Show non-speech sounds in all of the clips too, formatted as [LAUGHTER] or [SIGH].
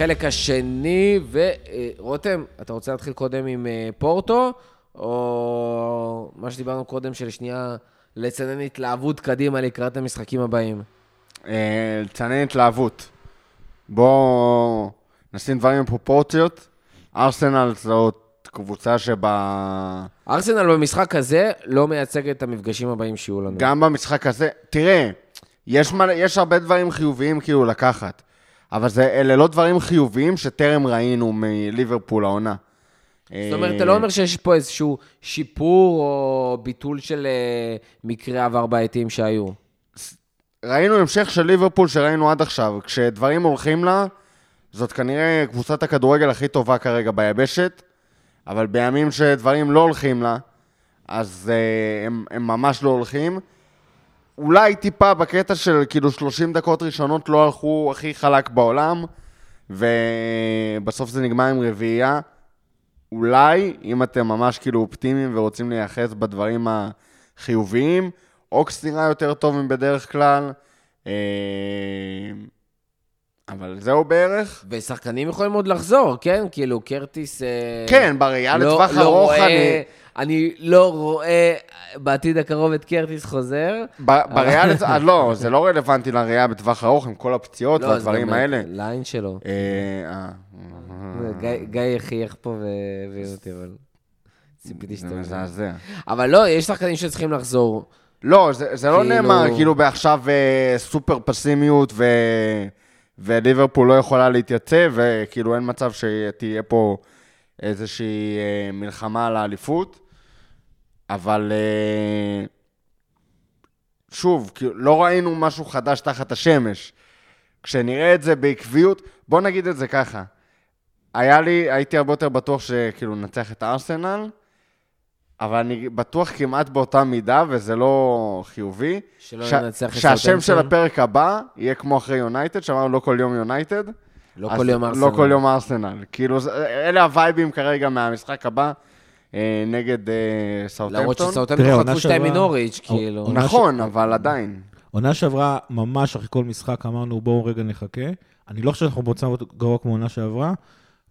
החלק השני, ורותם, אתה רוצה להתחיל קודם עם אה, פורטו, או מה שדיברנו קודם, של שנייה לצנן התלהבות קדימה לקראת המשחקים הבאים? אה, לצנן התלהבות. בואו נשים דברים בפרופורציות. ארסנל זאת קבוצה שבה... ארסנל במשחק הזה לא מייצג את המפגשים הבאים שיהיו לנו. גם במשחק הזה, תראה, יש, מלא, יש הרבה דברים חיוביים כאילו לקחת, אבל זה, אלה לא דברים חיוביים שטרם ראינו מליברפול העונה. זאת אומרת, אתה לא אומר שיש פה איזשהו שיפור או ביטול של אה, מקרי עבר בעייתיים שהיו. ראינו המשך של ליברפול שראינו עד עכשיו. כשדברים הולכים לה, זאת כנראה קבוצת הכדורגל הכי טובה כרגע ביבשת, אבל בימים שדברים לא הולכים לה, אז uh, הם, הם ממש לא הולכים. אולי טיפה בקטע של כאילו 30 דקות ראשונות לא הלכו הכי חלק בעולם, ובסוף זה נגמר עם רביעייה. אולי, אם אתם ממש כאילו אופטימיים ורוצים להיאחז בדברים החיוביים, אוקס נראה יותר טוב מבדרך כלל. אה, אבל זהו בערך. ושחקנים יכולים עוד לחזור, כן? כאילו, קרטיס... אה, כן, בראייה לא- לטווח לא ארוך רואה- אני... אני לא רואה בעתיד הקרוב את קרטיס חוזר. ב- בראייה [LAUGHS] לטווח... אה, לא, זה לא רלוונטי לראייה בטווח ארוך עם כל הפציעות לא, והדברים האלה. ליין שלו. אה, אה, גיא- גיא חייך פה והבין אותי, אבל ציפיתי זה שאתה... מבין. מזעזע. אבל לא, יש שחקנים שצריכים לחזור. לא, זה, זה לא כאילו- נאמר כאילו בעכשיו סופר פסימיות ו... וליברפול לא יכולה להתייצב, וכאילו אין מצב שתהיה פה איזושהי מלחמה על האליפות, אבל אה, שוב, לא ראינו משהו חדש תחת השמש. כשנראה את זה בעקביות, בוא נגיד את זה ככה, היה לי, הייתי הרבה יותר בטוח שכאילו ננצח את הארסנל, אבל אני בטוח כמעט באותה מידה, וזה לא חיובי. שלא ש- ננצח את שהשם של. הפרק הבא יהיה כמו אחרי יונייטד, שאמרנו לא כל יום יונייטד. לא כל יום ארסנל. לא כל יום ארסנל. כאילו, אלה הווייבים כרגע מהמשחק הבא נגד אה, סאוטהמפטון. למרות שסאוטהמפטון חטפו שתיים שעברה- מנוריץ', כאילו. נכון, אבל עדיין. עונה שעברה, ממש אחרי כל משחק אמרנו, בואו רגע נחכה. אני לא חושב שאנחנו במצב גרוע כמו עונה שעברה,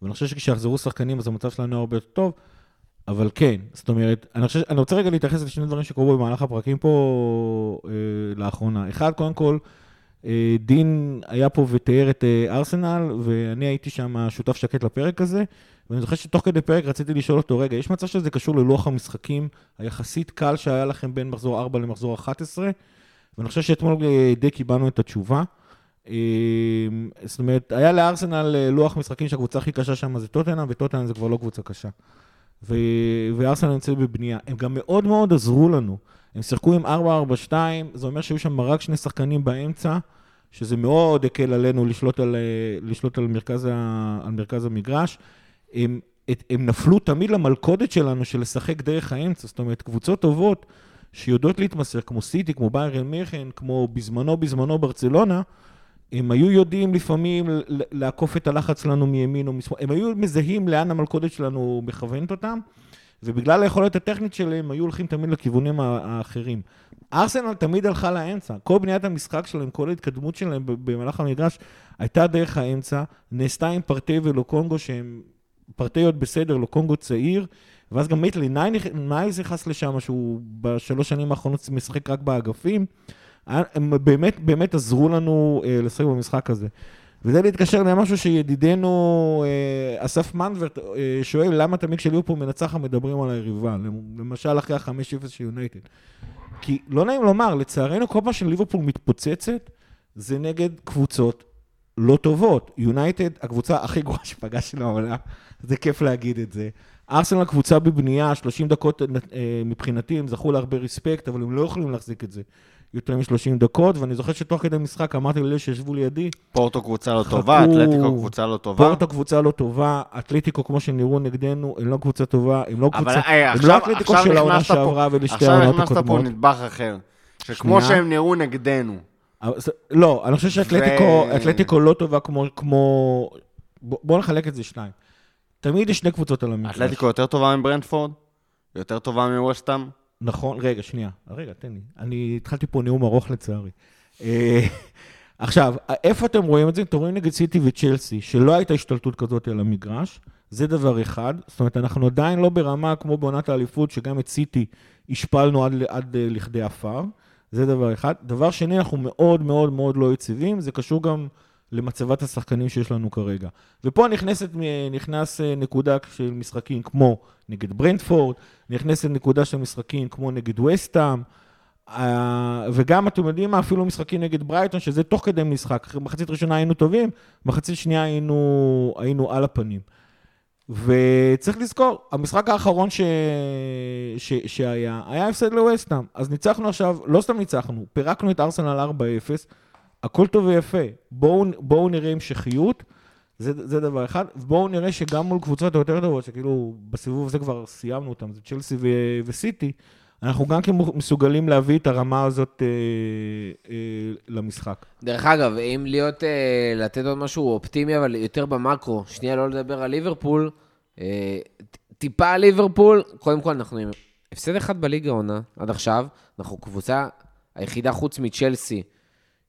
ואני חושב שכשיחזרו שחקנים אז המצב שלנו הרבה יותר טוב, אבל כן, זאת אומרת, אני, חושב, אני רוצה רגע להתייחס לשני דברים שקרו במהלך הפרקים פה אה, לאחרונה. אחד, קודם כל, דין היה פה ותיאר את אה, ארסנל, ואני הייתי שם שותף שקט לפרק הזה, ואני זוכר שתוך כדי פרק רציתי לשאול אותו, רגע, יש מצב שזה קשור ללוח המשחקים היחסית קל שהיה לכם בין מחזור 4 למחזור 11? ואני חושב שאתמול אה, די קיבלנו את התשובה. אה, זאת אומרת, היה לארסנל אה, לוח משחקים שהקבוצה הכי קשה שם זה טוטנאם, וטוטנאם זה כבר לא קבוצה קשה. וארסנל נמצאת בבנייה. הם גם מאוד מאוד עזרו לנו. הם שיחקו עם 4-4-2, זה אומר שהיו שם רק שני שחקנים באמצע, שזה מאוד הקל עלינו לשלוט על, לשלוט על, מרכז, ה... על מרכז המגרש. הם, את, הם נפלו תמיד למלכודת שלנו של לשחק דרך האמצע, זאת אומרת, קבוצות טובות שיודעות להתמסר, כמו סיטי, כמו ביירן מיכן, כמו בזמנו, בזמנו ברצלונה, הם היו יודעים לפעמים לעקוף את הלחץ שלנו מימין או משמאל, הם היו מזהים לאן המלכודת שלנו מכוונת אותם, ובגלל היכולת הטכנית שלהם, היו הולכים תמיד לכיוונים האחרים. ארסנל תמיד הלכה לאמצע, כל בניית המשחק שלהם, כל ההתקדמות שלהם במהלך המגרש, הייתה דרך האמצע, נעשתה עם פרטי ולוקונגו, שהם פרטיות בסדר, לוקונגו צעיר, ואז גם מיטלי נייז נכנס לשם, שהוא בשלוש שנים האחרונות משחק רק באגפים. היה- הם באמת, באמת עזרו לנו אה, לשחק במשחק הזה. וזה להתקשר למשהו שידידנו אה, אסף מנברט אה, שואל, למה תמיד כשליברפול מנצחת מדברים על היריבה? למשל אחרי ה-5-0 של יונייטד. כי לא נעים לומר, לצערנו כל פעם שליברפול מתפוצצת, זה נגד קבוצות לא טובות. יונייטד, הקבוצה הכי גרועה שפגשתי לעונה, זה כיף להגיד את זה. ארסנל קבוצה בבנייה, 30 דקות אה, מבחינתי, הם זכו להרבה רספקט, אבל הם לא יכולים להחזיק את זה יותר מ-30 דקות, ואני זוכר שתוך כדי משחק אמרתי לאלה שישבו לידי, פורטו קבוצה לא חכו. טובה, אתלטיקו קבוצה לא טובה. פורטו קבוצה לא טובה, אתלטיקו כמו שהם נראו נגדנו, הם לא קבוצה טובה, הם לא אבל קבוצה, אה, הם עכשיו- לא אתלטיקו עכשיו של העונה נכנסת פה- שעברה ולשתי עכשיו העונות הכנסת פה הקודמות. נדבך אחר. שכמו שנייה. שהם נראו נגדנו. לא, אני חושב שאתלטיקו ו- לא טובה כמו, כמו... בוא- בוא נחלק את זה שניים. תמיד יש שני קבוצות על המגרש. אתלטיקו יותר טובה מברנדפורד? יותר טובה מווסטאם? נכון, רגע, שנייה. רגע, תן לי. אני התחלתי פה נאום ארוך לצערי. אה, [LAUGHS] עכשיו, איפה אתם רואים את זה? אתם רואים נגד סיטי וצ'לסי, שלא הייתה השתלטות כזאת על המגרש, זה דבר אחד. זאת אומרת, אנחנו עדיין לא ברמה כמו בעונת האליפות, שגם את סיטי השפלנו עד, עד לכדי עפר. זה דבר אחד. דבר שני, אנחנו מאוד מאוד מאוד לא יציבים, זה קשור גם למצבת השחקנים שיש לנו כרגע. ופה נכנסת, נכנס אה, נקודה של משחקים כמו נגד ברנדפורד, נכנסת נקודה של משחקים כמו נגד וסטאם, אה, וגם, אתם יודעים מה, אפילו משחקים נגד ברייטון, שזה תוך כדי משחק. מחצית ראשונה היינו טובים, מחצית שנייה היינו, היינו על הפנים. וצריך לזכור, המשחק האחרון ש... ש... שהיה, היה הפסד לווסטאם. אז ניצחנו עכשיו, לא סתם ניצחנו, פירקנו את ארסנל 4-0, הכל טוב ויפה. בואו, בואו נראה המשכיות, זה, זה דבר אחד. ובואו נראה שגם מול קבוצות היותר טובות, שכאילו בסיבוב הזה כבר סיימנו אותם, זה צ'לסי ו... וסיטי, אנחנו גם כן מסוגלים להביא את הרמה הזאת אה, אה, למשחק. דרך אגב, אם להיות, אה, לתת עוד משהו אופטימי, אבל יותר במקרו, שנייה לא לדבר על ליברפול, אה, טיפה על ליברפול, קודם כל אנחנו עם הפסד אחד בליגה עונה עד עכשיו, אנחנו קבוצה היחידה חוץ מצ'לסי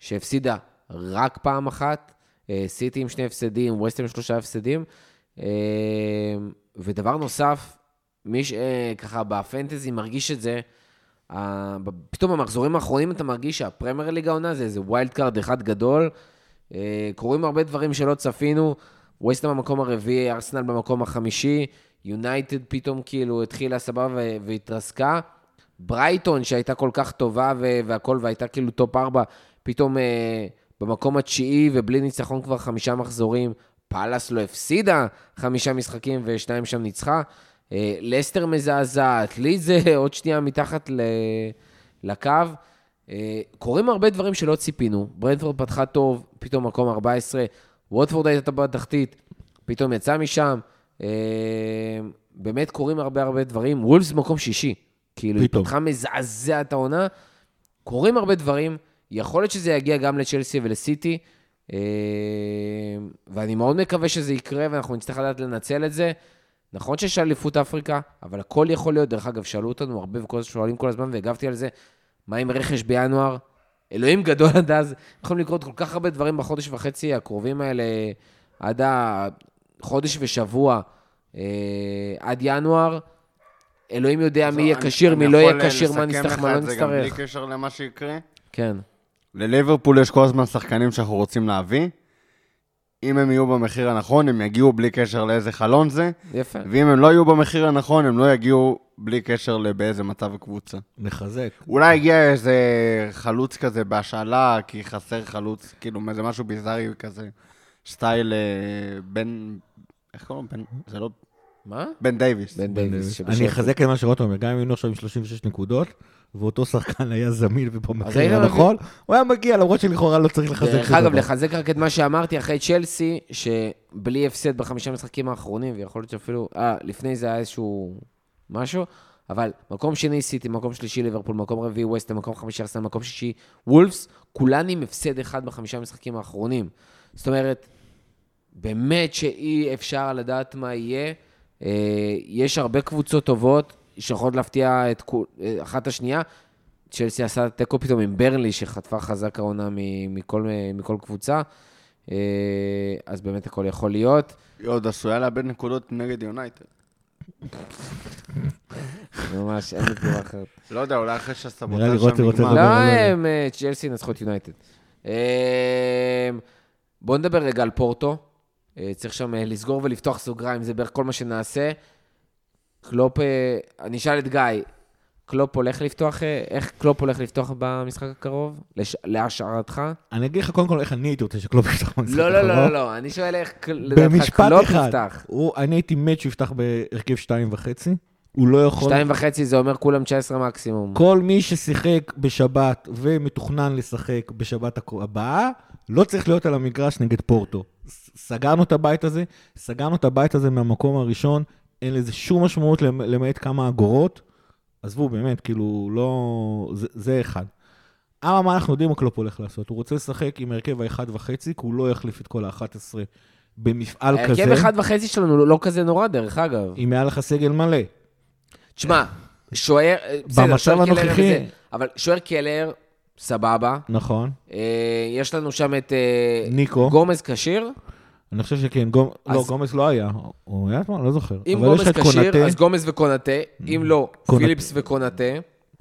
שהפסידה רק פעם אחת, אה, סיטי עם שני הפסדים, ווסטהאם עם שלושה הפסדים, אה, ודבר נוסף, מי שככה ב fantasy מרגיש את זה, פתאום במחזורים האחרונים אתה מרגיש שהפרמייר ליג העונה זה איזה wild card אחד גדול. אה, קורים הרבה דברים שלא צפינו. ווסטהאם במקום הרביעי, ארסנל במקום החמישי, יונייטד פתאום כאילו התחילה סבבה והתרסקה. ברייטון, שהייתה כל כך טובה והכל, והייתה כאילו top ארבע, פתאום אה, במקום התשיעי ובלי ניצחון כבר חמישה מחזורים. פאלאס לא הפסידה חמישה משחקים ושניים שם ניצחה. אה, לסטר מזעזעת, לידס [LAUGHS] עוד שנייה מתחת לקו. אה, קורים הרבה דברים שלא ציפינו. ברנדפורד פתחה טוב, פתאום מקום 14, ווטפורד הייתה בתחתית, פתאום יצא משם. אה, באמת קורים הרבה הרבה דברים. וולפס מקום שישי. כאילו, היא פתחה מזעזע את העונה. קורים הרבה דברים. יכול להיות שזה יגיע גם לצ'לסי ולסיטי, ואני מאוד מקווה שזה יקרה ואנחנו נצטרך לדעת לנצל את זה. נכון שיש אליפות אפריקה, אבל הכל יכול להיות. דרך אגב, שאלו אותנו הרבה ושואלים כל הזמן, והגבתי על זה, מה עם רכש בינואר? אלוהים גדול עד אז. יכולים לקרות כל כך הרבה דברים בחודש וחצי הקרובים האלה, עד החודש ושבוע, אה, עד ינואר. אלוהים יודע מי יהיה כשיר, מי לא יהיה כשיר, מה נצטרך, מה לא נצטרך. גם בלי קשר למה שיקרה. כן. לליברפול יש כל הזמן שחקנים שאנחנו רוצים להביא. אם הם יהיו במחיר הנכון, הם יגיעו בלי קשר לאיזה חלון זה. יפה. ואם הם לא יהיו במחיר הנכון, הם לא יגיעו בלי קשר לבאיזה מצב הקבוצה. מחזק. אולי יגיע איזה חלוץ כזה בהשאלה, כי חסר חלוץ, כאילו, איזה משהו ביזארי כזה, סטייל אה, בן... איך קוראים? בן... זה לא... מה? בן דייוויס. בן דייוויס. אני אחזק את מה שרוטו אומר, גם אם היינו עכשיו עם 36 נקודות, ואותו שחקן היה זמין ובמחיר הנכון, הוא היה מגיע, למרות שלכאורה לא צריך לחזק דרך אגב, לחזק רק את מה שאמרתי אחרי צ'לסי, שבלי הפסד בחמישה משחקים האחרונים, ויכול להיות שאפילו, אה, לפני זה היה איזשהו משהו, אבל מקום שני סיטי, מקום שלישי ליברפול, מקום רביעי ווסטה, מקום חמישי ארסנל, מקום שישי וולפס, כולן עם הפסד אחד בחמישה המשחקים האחרונים. זאת אומרת, באמת שאי אפשר לדעת מה יהיה. אה, יש הרבה קבוצות טובות, שיכולות להפתיע את אחת השנייה. צ'לסי עשה תיקו פתאום עם ברנלי, שחטפה חזק העונה מכל, מכל קבוצה. אה, אז באמת הכל יכול להיות. היא עוד עשויה לאבד נקודות נגד יונייטד. ממש, אין לי תגובה אחרת. לא יודע, אולי אחרי שהסבוטה שם נגמר. לא, הם, אה, צ'לסי ינצחו את יונייטד. אה, בואו נדבר רגע על פורטו. צריך שם לסגור ולפתוח סוגריים, זה בערך כל מה שנעשה. קלופ, אה, אני אשאל את גיא, קלופ הולך לפתוח, אה, איך קלופ הולך לפתוח במשחק הקרוב? לש... להשערתך? אני אגיד לך קודם כל איך אני הייתי רוצה שקלופ יפתח במשחק לא, הקרוב. לא, לא, לא, לא, אני שואל איך לדעתך קלופ אחד, יפתח. הוא, אני הייתי מת שהוא יפתח בהרכב שתיים וחצי. הוא לא יכול... שתיים וחצי זה אומר כולם 19 מקסימום. כל מי ששיחק בשבת ומתוכנן לשחק בשבת הבאה, לא צריך להיות על המגרש נגד פורטו. סגרנו את הבית הזה, סגרנו את הבית הזה מהמקום הראשון, אין לזה שום משמעות למעט כמה אגורות. עזבו, באמת, כאילו, לא... זה, זה אחד. אבל מה אנחנו יודעים מה קלופ הולך לעשות? הוא רוצה לשחק עם הרכב האחד וחצי, כי הוא לא יחליף את כל ה-11 במפעל כזה. הרכב אחד וחצי שלנו לא, לא כזה נורא, דרך אגב. אם היה לך סגל מלא. תשמע, שוער... במצב הנוכחי... אבל שוער קלר, סבבה. נכון. אה, יש לנו שם את אה, ניקו. גומז כשיר. אני חושב שכן, גומ... לא, אז- גומז לא היה. הוא היה אתמול? לא זוכר. אם את כשיר, קונאטה. אז גומז וקונאטה. אם לא, קונאטה. פיליפס וקונאטה.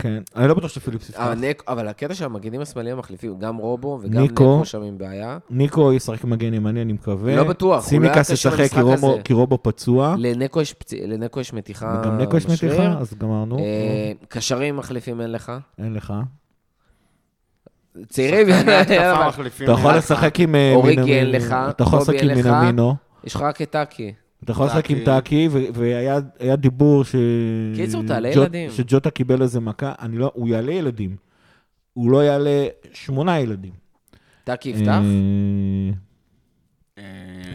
כן. אני לא בטוח שפיליפס יפתח. אה, אבל הקטע של המגנים השמאליים המחליפים, גם רובו וגם ניקו. ניקו שם עם בעיה. ניקו ישחק מגן ימני, אני מקווה. לא בטוח, לא סימיקס ישחק כי רובו- פצוע. לנקו יש פצ- לנקו יש מתיחה וגם ניקו יש. מתיחה, אז גמרנו. אה, קשרים מחליפים אין לך. אין לך. צעירים. אתה יכול. לשחק עם... אה, אוריגי מינמי- אין לך, אתה יכול קובי לשחק עם אין לך. מינמינו. יש לך רק את טאקי. אתה יכול לשחק עם טאקי. והיה היה דיבור ש... קיצור, תעלה ילדים. שג'וטה קיבל איזה מכה, אני לא... הוא יעלה ילדים. הוא לא יעלה שמונה ילדים. טאקי יפתח?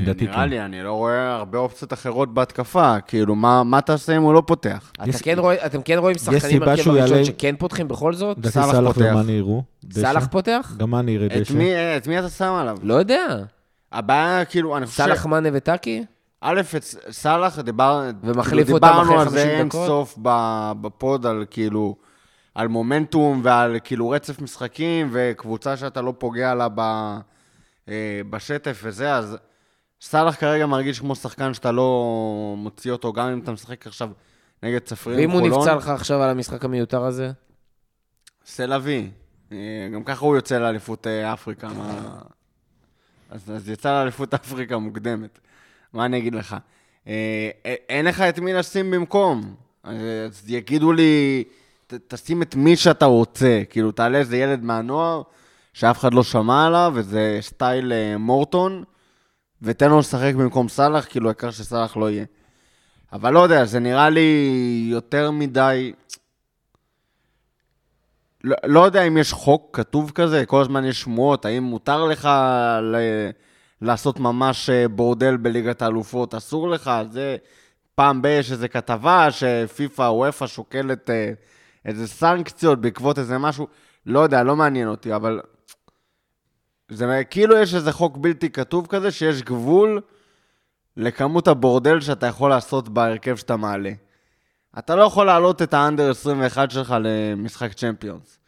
לדעתי נראה כן. לי, אני לא רואה הרבה אופציות אחרות בהתקפה. כאילו, מה מה תעשה אם הוא לא פותח? אתה יש- כן רואה- אתם כן רואים שחקנים בהרכב שהוא הראשון יעלה- שכן פותחים בכל זאת? לדעתי סאלח. ומאני יראו. סאלח פותח? גם מאני יראה את דשא. מי- את מי אתה שם עליו? לא יודע. הבעיה, כאילו, אני חושב... סאלח מאנה וטאקי? א', את סאלח, דיבר, ומחליף כאילו, אותם אחרי דיברנו על 50 זה אין? סוף ב- בפוד, על כאילו, על מומנטום ועל כאילו רצף משחקים וקבוצה שאתה לא פוגע לה ב, אה, בשטף וזה, אז סאלח כרגע מרגיש כמו שחקן שאתה לא מוציא אותו, גם אם אתה משחק עכשיו נגד צפריר ואם הוא. נפצע לך עכשיו על המשחק המיותר הזה? סלאבי. אה, גם ככה הוא יוצא לאליפות אה, אפריקה. מה... אז, אז יצא לאליפות [LAUGHS] אפריקה מוקדמת. מה אני אגיד לך? אה, אין לך את מי לשים במקום. אז יגידו לי, ת, תשים את מי שאתה רוצה. כאילו, תעלה איזה ילד מהנוער, שאף אחד לא שמע עליו, וזה סטייל מורטון, ותן לו לשחק במקום סאלח, כאילו, העיקר שסאלח לא יהיה. אבל לא יודע, זה נראה לי יותר מדי... לא, לא יודע אם יש חוק כתוב כזה, כל הזמן יש שמועות, האם מותר לך ל... לעשות ממש אה, בורדל בליגת האלופות, אסור לך, זה... פעם ב- יש איזו כתבה שפיפ"א, וופ"א שוקלת אה, איזה סנקציות בעקבות איזה משהו, לא יודע, לא מעניין אותי, אבל... זה כאילו יש איזה חוק בלתי כתוב כזה, שיש גבול לכמות הבורדל שאתה יכול לעשות בהרכב שאתה מעלה. אתה לא יכול להעלות את האנדר 21 שלך למשחק צ'מפיונס.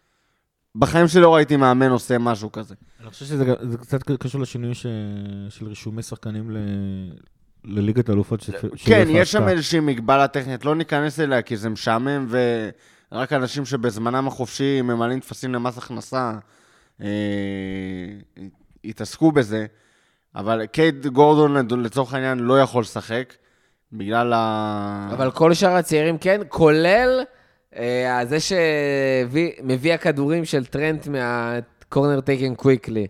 בחיים שלי לא ראיתי מאמן עושה משהו כזה. אני חושב שזה קצת קשור לשינוי ש... של רישומי שחקנים ל... לליגת האלופות של של כן, יש שם. איזושהי מגבלה טכנית, לא ניכנס אליה כי זה משעמם, ורק אנשים שבזמנם החופשי ממלאים טפסים למס הכנסה אה, יתעסקו בזה. אבל קייט גורדון לצורך העניין לא יכול לשחק, בגלל ה... אבל כל שאר הצעירים כן, כולל אה, זה שמביא הכדורים של טרנט מהקורנר טייקן קוויקלי,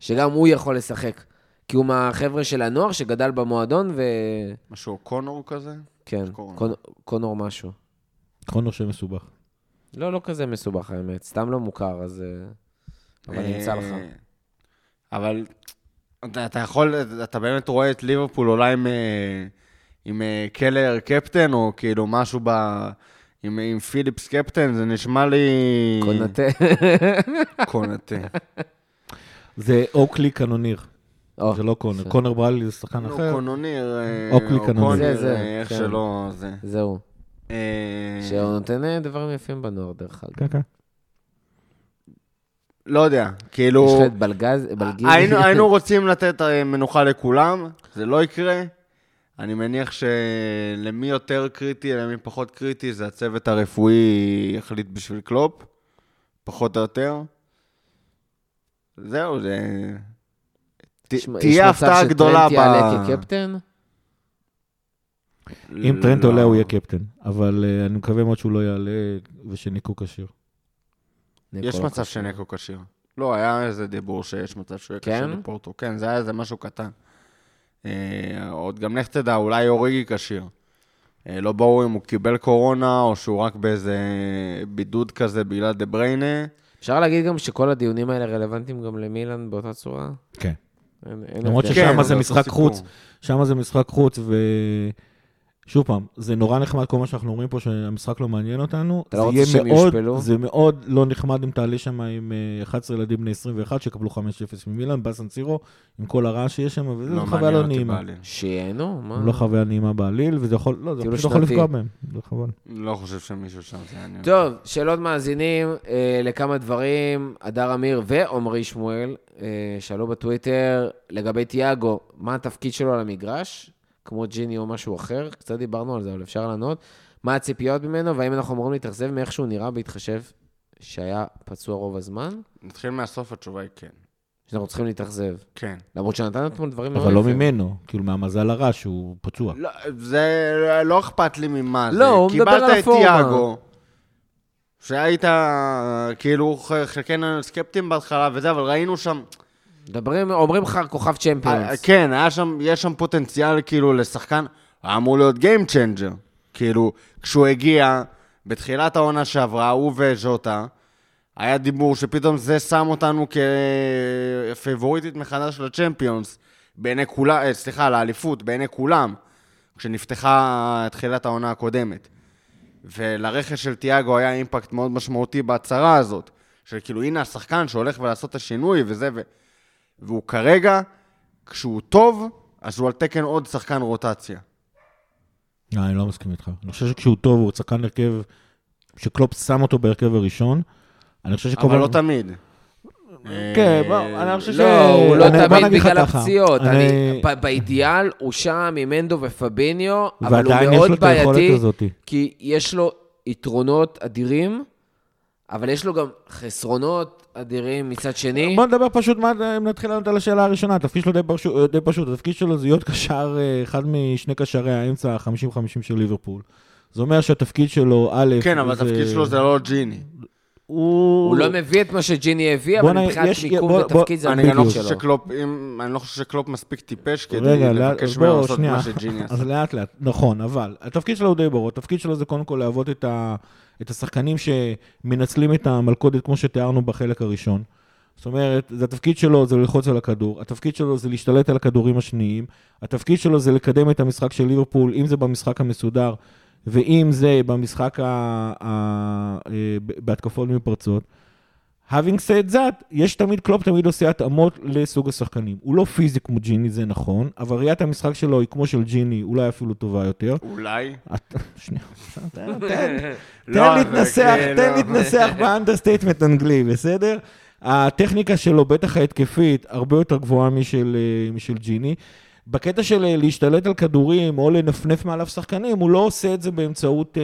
שגם הוא יכול לשחק. כי הוא מהחבר'ה של הנוער שגדל במועדון, וכן, משהו קונור כזה? קורנר. קונ... קונור משהו. קונור שם מסובך. לא, לא כזה מסובך האמת, סתם לא מוכר, אז... אבל נמצא לך. אה, אבל אתה, אתה יכול, אתה באמת רואה את ליברפול אולי עם, אה, עם אה, קלר קפטן, או כאילו משהו ב... עם, עם פיליפס קפטן, זה נשמע לי... קונטה. [LAUGHS] קונטה. זה אוקלי קנוניר, או, זה לא קונר. בסדר. קונר ברלי זה שחקן נו, אחר. קונוניר, אוקלי או קנוניר. זה, זה, איך כן. שלא, זה. זהו. אה, שהוא נותן דברים יפים בנוער, דרך אגב. כן, כן. לא יודע, יש כאילו... לך את בלגז, בלגיל. היינו, [LAUGHS] היינו רוצים לתת אה, מנוחה לכולם, זה לא יקרה. אני מניח שלמי יותר קריטי, למי פחות קריטי, זה הצוות הרפואי יחליט בשביל קלופ, פחות או יותר. זהו, זה... יש- יש תהיה מצב הפתעה גדולה ב... שטרנט יעלה כקפטן? אם טרנט לא. עולה, הוא יהיה קפטן. אבל אה, אני מקווה מאוד שהוא לא יעלה ושניקו כשיר. יש מצב. שנקו כשיר. לא, היה איזה דיבור שיש מצב שהוא יהיה כשיר כן? לפורטו. כן, זה היה איזה משהו קטן. אה, עוד גם לך תדע, אולי אוריגי כשיר. אה, לא ברור אם הוא קיבל קורונה, או שהוא רק באיזה בידוד כזה בגלל דה בריינה. אפשר להגיד גם שכל הדיונים האלה רלוונטיים גם למילאן באותה צורה? כן. למרות. ששם כן, זה משחק סיפור. חוץ. שם זה משחק חוץ, שוב פעם, זה נורא נחמד כל מה שאנחנו אומרים פה, שהמשחק לא מעניין אותנו. אתה לא רוצה שהם מאוד- יושפלו? זה מאוד לא נחמד אם תעלה שם עם אה, 11 ילדים בני 21, שיקבלו 5-0 ממילאן, בסן סירו, עם כל הרעש שיש שם, וזו לא חוויה לא נעימה. שייהנו, מה? לא חוויה נעימה בעליל, וזה יכול, לא, זה טיול פשוט יכול שנתי. לפגוע בהם. זה חבל. לא חושב שמישהו שם זה יעניין. טוב, שאלות מאזינים אה, לכמה דברים. הדר אמיר ועמרי שמואל אה, שאלו בטוויטר לגבי תיאגו, מה התפקיד שלו על המגרש, כמו ג'יני או משהו אחר, קצת דיברנו על זה, אבל אפשר לענות. מה הציפיות ממנו, והאם אנחנו אמורים להתאכזב מאיך שהוא נראה בהתחשב שהיה פצוע רוב הזמן? נתחיל מהסוף, התשובה היא כן. שאנחנו צריכים להתאכזב. כן. למרות שנתנו אתמול דברים מאוד אבל לא. ממנו, כאילו מהמזל הרע שהוא פצוע. לא, זה לא אכפת לי ממה זה. לא, הוא מדבר על קיבלת הפורמה. את תיאגו, שהיית, כאילו, חלקנו סקפטיים בהתחלה וזה, אבל ראינו שם, מדברים, אומרים לך כוכב אה, צ'מפיונס. כן, היה שם, יש שם פוטנציאל כאילו לשחקן, היה אמור להיות Game Changer. כאילו, כשהוא הגיע, בתחילת העונה שעברה, הוא וז'וטה, היה דיבור שפתאום זה שם אותנו כפייבוריטית מחדש לצ'מפיונס, בעיני כולם, אה, סליחה, לאליפות, בעיני כולם, כשנפתחה תחילת העונה הקודמת. ולרכש של תיאגו היה אימפקט מאוד משמעותי בהצהרה הזאת, של כאילו, הנה השחקן שהולך ולעשות את השינוי וזה, ו... והוא כרגע, כשהוא טוב, אז הוא על תקן עוד שחקן רוטציה. לא, אני לא מסכים איתך. אני חושב שכשהוא טוב, הוא שחקן הרכב, שקלופ שם אותו בהרכב הראשון. אני חושב שכל... אבל לא תמיד. כן, בוא, אני חושב ש... לא, הוא לא תמיד בגלל הפציעות. באידיאל הוא שם עם אנדו ופביניו, אבל הוא מאוד בעייתי. כי יש לו יתרונות אדירים, אבל יש לו גם חסרונות אדירים מצד שני. בוא נדבר פשוט, מה, אם נתחיל לענות על השאלה הראשונה, התפקיד שלו די פשוט, די פשוט, התפקיד שלו זה להיות קשר, אה, אחד משני קשרי האמצע ה-50-50 של ליברפול. זה אומר שהתפקיד שלו, א', כן, אבל זה- התפקיד שלו זה לא ג'יני. הוא... הוא לא מביא את מה שג'יני הביא, אבל מבחינת מיקום ותפקיד זה אני גם לא חושב. שקלופ, אם- אני לא חושב שקלופ מספיק טיפש כדי לבקש ממנו לעשות שנייה. מה שג'יני [LAUGHS] עשה. אז לאט לאט, נכון, אבל התפקיד שלו הוא די ברור. התפקיד שלו זה קודם כל להוות את, ה, את השחקנים שמנצלים את המלכודת כמו שתיארנו בחלק הראשון. זאת אומרת, זה התפקיד שלו זה ללחוץ על הכדור, התפקיד שלו זה להשתלט על הכדורים השניים, התפקיד שלו זה לקדם את המשחק של ליברפול, אם זה במשחק המסודר, ואם זה במשחק ה... ה... אה, בהתקפות מפרצות. Having said that, יש תמיד, קלופ תמיד עושה התאמות לסוג השחקנים. הוא לא פיזי כמו ג'יני, זה נכון, אבל ראיית המשחק שלו היא כמו של ג'יני, אולי אפילו טובה יותר. אולי. שנייה, תן- [LAUGHS] לא, להתנסח, כאילו- תן להתנסח ב understatement אנגלי, בסדר? הטכניקה שלו, בטח ההתקפית, הרבה יותר גבוהה משל, אה, משל ג'יני. בקטע של אה, להשתלט על כדורים או לנפנף מעליו שחקנים, הוא לא עושה את זה באמצעות, אה,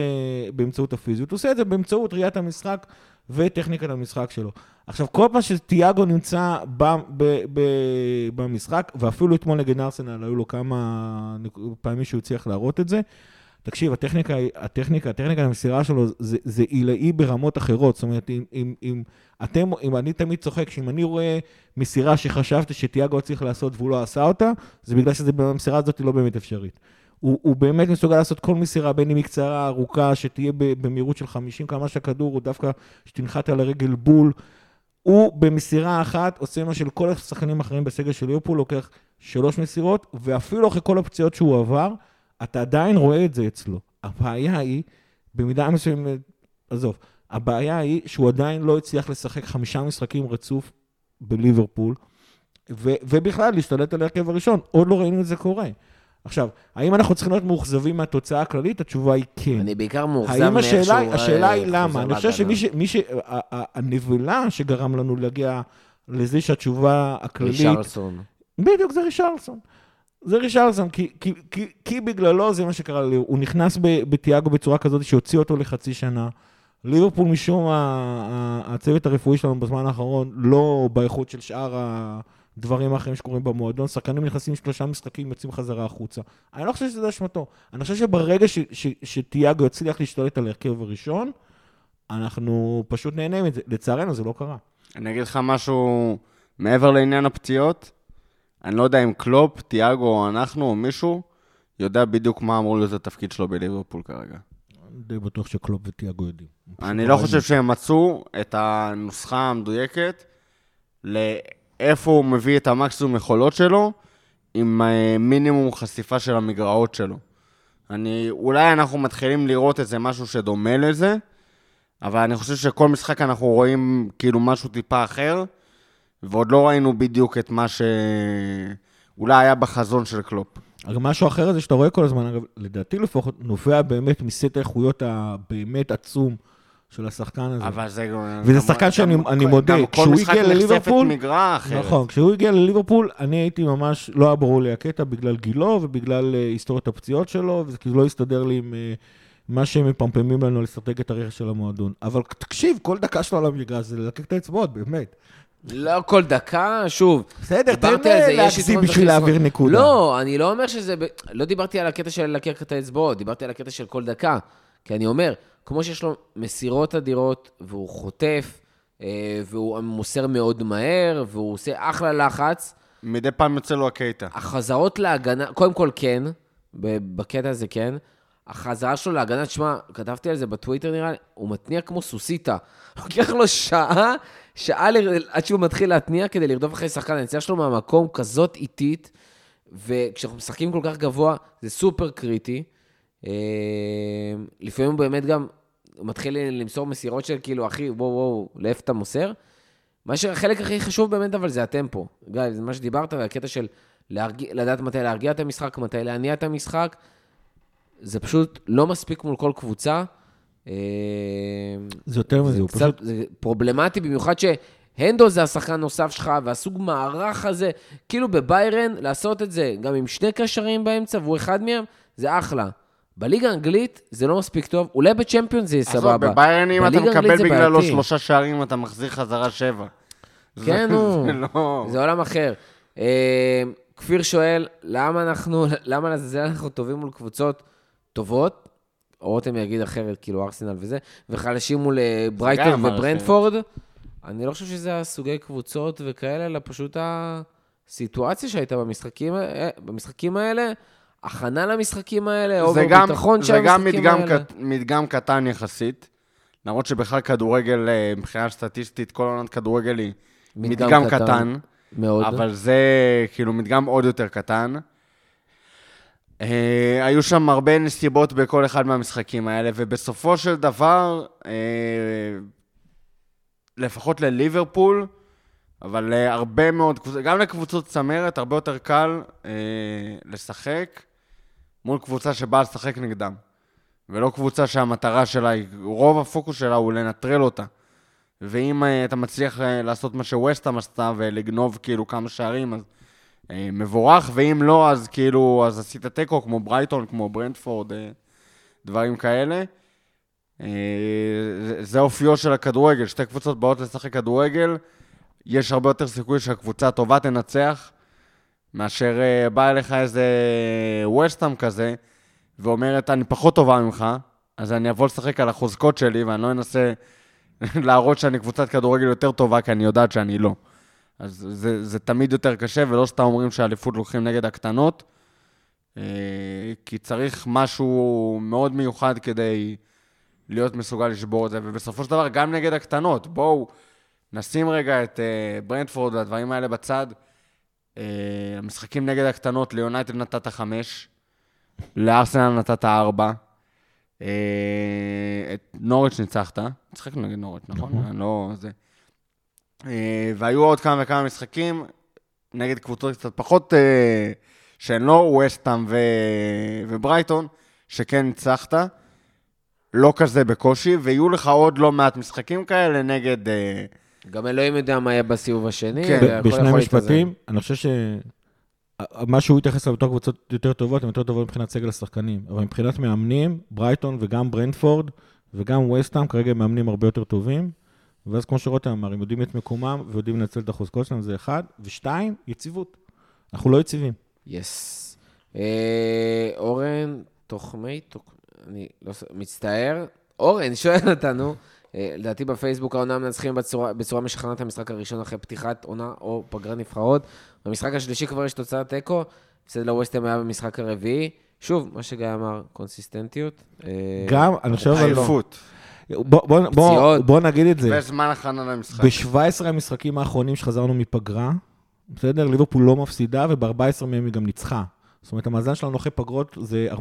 באמצעות הפיזיות, הוא עושה את זה באמצעות ראיית המשחק וטכניקת המשחק שלו. עכשיו, כל פעם שתיאגו נמצא ב, ב, ב, במשחק, ואפילו אתמול נגד ארסנל היו לו כמה פעמים שהוא הצליח להראות את זה, תקשיב, הטכניקה, הטכניקה, הטכניקה המסירה שלו זה, זה עילאי ברמות אחרות. זאת אומרת, אם, אם, אם אתם, אם אני תמיד צוחק, שאם אני רואה מסירה שחשבתי שתיאגו צריך לעשות והוא לא עשה אותה, זה בגלל שהמסירה הזאת היא לא באמת אפשרית. הוא, הוא באמת מסוגל לעשות כל מסירה, בין אם היא קצרה, ארוכה, שתהיה במהירות של 50 כמה שהכדור, הוא דווקא שתנחת על הרגל בול. הוא במסירה אחת עושה מה של כל השחקנים האחרים בסגל של ליברפול, לוקח שלוש מסירות, ואפילו אחרי כל הפציעות שהוא עבר, אתה עדיין רואה את זה אצלו. הבעיה היא, במידה מסוימת, עזוב, הבעיה היא שהוא עדיין לא הצליח לשחק חמישה משחקים רצוף בליברפול, ו- ובכלל להשתלט על ההרכב הראשון. עוד לא ראינו את זה קורה. עכשיו, האם אנחנו צריכים להיות מאוכזבים מהתוצאה הכללית? התשובה היא כן. אני בעיקר מאוכזב מאיך השאלה, השאלה היא למה? אני חושב. שמי ש... מי ש... ה- ה- הנבלה שגרם לנו להגיע לזה שהתשובה הכללית... רישרלסון. בדיוק, זה רישרלסון. זה רישרלסון, כי, כי, כי, כי בגללו זה מה שקרה לי. הוא נכנס בתיאגו בצורה כזאת שהוציא אותו לחצי שנה. ליברפול משום ה- הצוות הרפואי שלנו בזמן האחרון לא באיכות של שאר הדברים האחרים שקורים במועדון. שחקנים נכנסים שלושה משחקים, יוצאים חזרה החוצה. אני לא חושב שזה אשמתו. אני חושב שברגע שתיאגו יצליח להשתלט על ההרכב הראשון, אנחנו פשוט נהנה מזה. לצערנו זה לא קרה. אני אגיד לך משהו מעבר לעניין הפציעות. אני לא יודע אם קלופ, תיאגו או אנחנו או מישהו יודע בדיוק מה אמור להיות התפקיד שלו בליברפול כרגע. די בטוח שקלופ ותיאגו יודעים. אני לא חושב שהם מצאו את הנוסחה המדויקת לאיפה הוא מביא את המקסימום יכולות שלו עם אה, מינימום חשיפה של המגרעות שלו. אני, אולי אנחנו מתחילים לראות איזה משהו שדומה לזה, אבל אני חושב שכל משחק אנחנו רואים כאילו משהו טיפה אחר, ועוד לא ראינו בדיוק את מה שאולי היה בחזון של קלופ. משהו אחר זה שאתה רואה כל הזמן, לדעתי לפחות, נובע באמת מסט האיכויות הבאמת עצום של השחקן הזה. אבל זה... וזה גם- שחקן שאני- גם- אני מודה, גם כל כשהוא משחק הגיע נחשפת לליברפול-. נכון, כשהוא הגיע לליברפול, אני הייתי ממש, לא היה ברור לי הקטע בגלל גילו ובגלל אה, היסטוריית הפציעות שלו, וזה כאילו לא הסתדר לי עם אה, מה שהם מפמפמים לנו על אסטרטגיית הרכש של המועדון. אבל תקשיב, כל דקה שלו על המגרש זה ללקק את האצבעות, באמת. לא כל דקה, שוב. בסדר, תן להגזים בשביל. להעביר נקודה. לא, אני לא אומר שזה... לא דיברתי על הקטע של לקרק את האצבעות, דיברתי על הקטע של כל דקה. כי אני אומר, כמו שיש לו מסירות אדירות, והוא חוטף, אה, והוא מוסר מאוד מהר, והוא עושה אחלה לחץ, מדי פעם יוצא לו הקייטה. החזרות להגנה, קודם כל כן, בקטע הזה כן. החזרה שלו להגנה, תשמע, כתבתי על זה בטוויטר נראה לי, הוא מתניע כמו סוסיתא. [LAUGHS] לוקח לו שעה, שעה ל- עד שהוא מתחיל להתניע כדי לרדוף אחרי שחקן. הנסיעה שלו מהמקום כזאת איטית, וכשאנחנו משחקים כל כך גבוה, זה סופר קריטי. אה, לפעמים הוא באמת גם מתחיל למסור מסירות של כאילו, אחי, וואו, וואו, לאיפה אתה מוסר? מה שהחלק הכי חשוב באמת, אבל זה הטמפו. גיא, זה מה שדיברת, והקטע של להרגיע, לדעת מתי להרגיע את המשחק, מתי להניע את המשחק, זה פשוט לא מספיק מול כל קבוצה. אה, זה יותר מזה, זה הוא פשוט... זה פרובלמטי, במיוחד שהנדו זה השחקן הנוסף שלך, והסוג מערך הזה, כאילו בביירן, לעשות את זה גם עם שני קשרים באמצע, והוא אחד מהם, זה אחלה. בליגה האנגלית זה לא מספיק טוב, אולי בצ'מפיון זה יהיה סבבה. בביירן אם אתה מקבל בגללו בעייתי. שלושה שערים, אתה מחזיר חזרה שבע. כן, [LAUGHS] נו. זה לא... זה עולם אחר. אה, כפיר שואל, למה אנחנו, למה לעזאזל אנחנו טובים מול קבוצות טובות? רותם יגיד אחרת, כאילו ארסנל וזה, וחלשים מול אה, ברייטון ארסנל. וברנדפורד. אני לא חושב שזה הסוגי קבוצות וכאלה, אלא פשוט הסיטואציה שהייתה במשחקים, ה- במשחקים האלה, הכנה למשחקים האלה, או זה גם, ביטחון זה של גם המשחקים האלה. קט, מדגם קטן יחסית. למרות שבכלל כדורגל, אה, מבחינה סטטיסטית, כל עונת כדורגל היא מדגם מדגם קטן. קטן, מאוד. אבל זה כאילו מדגם עוד יותר קטן. אה, היו שם הרבה נסיבות בכל אחד מהמשחקים האלה, ובסופו של דבר, אה, לפחות לליברפול, אבל להרבה מאוד גם לקבוצות צמרת, הרבה יותר קל אה, לשחק מול קבוצה שבאה לשחק נגדם. ולא קבוצה שהמטרה שלה היא, רוב הפוקוס שלה הוא לנטרל אותה. ואם אה, אתה מצליח אה, לעשות מה שווסטהאם עשתה ולגנוב כאילו כמה שערים, אז אה, מבורך, ואם לא, אז כאילו, אז עשית תיקו כמו ברייטון, כמו ברנדפורד, אה, דברים כאלה. זה- זה אופיו של הכדורגל, שתי קבוצות באות לשחק כדורגל, יש הרבה יותר סיכוי שהקבוצה הטובה תנצח, מאשר אה, בא אליך איזה ווסטהאם כזה, ואומרת, אני פחות טובה ממך, אז אני אבוא לשחק על החוזקות שלי, ואני לא אנסה [LAUGHS] להראות שאני קבוצת כדורגל יותר טובה, כי אני יודעת שאני לא. אז זה, זה תמיד יותר קשה, ולא סתם אומרים שאליפות לוקחים נגד הקטנות, אה, כי צריך משהו מאוד מיוחד כדי להיות מסוגל לשבור את זה, ובסופו של דבר, גם נגד הקטנות, בואו נשים רגע את אה, ברנדפורד והדברים האלה בצד. אה, המשחקים נגד הקטנות, ליונייטד נתת חמש, לארסנל נתת ארבע, אה, את נוריץ' ניצחת, משחק נגד נוריץ', נכון? נכון. לא זה. אה, והיו עוד כמה וכמה משחקים נגד קבוצות קצת פחות, שהן לא ווסטהאם ו... וברייטון, שכן ניצחת. לא כזה בקושי, ויהיו לך עוד לא מעט משחקים כאלה נגד... גם אלוהים יודע מה יהיה בסיבוב השני. כן. בשני. משפטים, אני חושב ש... מה שהוא התייחס אליו בתור קבוצות יותר טובות, הן יותר טובות מבחינת סגל השחקנים. אבל מבחינת מאמנים, ברייטון וגם ברנדפורד וגם וסטהאם, כרגע הם מאמנים הרבה יותר טובים. ואז כמו שרותם אמר, הם יודעים את מקומם ויודעים לנצל את החוזקות שלהם, זה אחד. ושתיים, יציבות. אנחנו לא יציבים. יס. אה, אורן תוחמי, תוק- אני לא מצטער. אורן שואל אותנו, לדעתי בפייסבוק העונה מנצחים בצורה, בצורה משכנעת המשחק הראשון אחרי פתיחת עונה או פגרת נבחרות. במשחק השלישי כבר יש תוצאת תיקו, הפסד לווסטהאם היה במשחק הרביעי. שוב, מה שגיא אמר, קונסיסטנטיות. אה, גם, אני חושב, אבל לא. עייפות. בוא, בוא, בוא. בוא נגיד את זה. וזמן הכנה למשחק. ב-17 המשחקים האחרונים שחזרנו מפגרה, בסדר? ליברפול לא מפסידה, וב-14 מהם היא גם ניצחה. זאת אומרת, המאזן שלנו אחרי פגרות זה 14-3-0.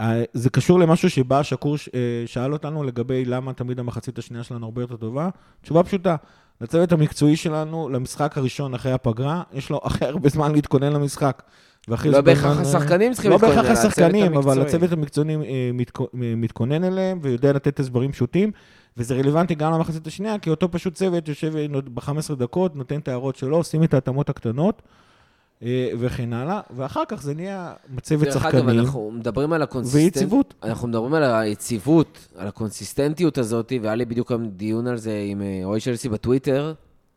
אה, זה קשור למשהו שבא שקור אה, שאל אותנו לגבי למה תמיד המחצית השנייה שלנו הרבה יותר טובה. תשובה פשוטה, לצוות המקצועי שלנו, למשחק הראשון אחרי הפגרה, יש לו הכי הרבה זמן להתכונן למשחק. לא הרבה בהכרח זמן, השחקנים צריכים לא להתכונן, בהכרח אלא הצוות השחקנים, אבל. הצוות המקצועי אה, מתכו- אה, מתכונן אליהם ויודע לתת הסברים פשוטים, וזה רלוונטי גם למחצית השנייה, כי אותו פשוט צוות יושב אה, ב-15 דקות, נותן את ההערות שלו, עושים את ההתאמות הקטנות אה, וכן הלאה, ואחר כך זה נהיה מצבת דרך אגב, שחקנים אנחנו מדברים על ה consistent... ויציבות. אנחנו מדברים על היציבות, על הקונסיסטנטיות הזאת, והיה לי בדיוק היום דיון על זה עם אה, רועי שלסי בטוויטר.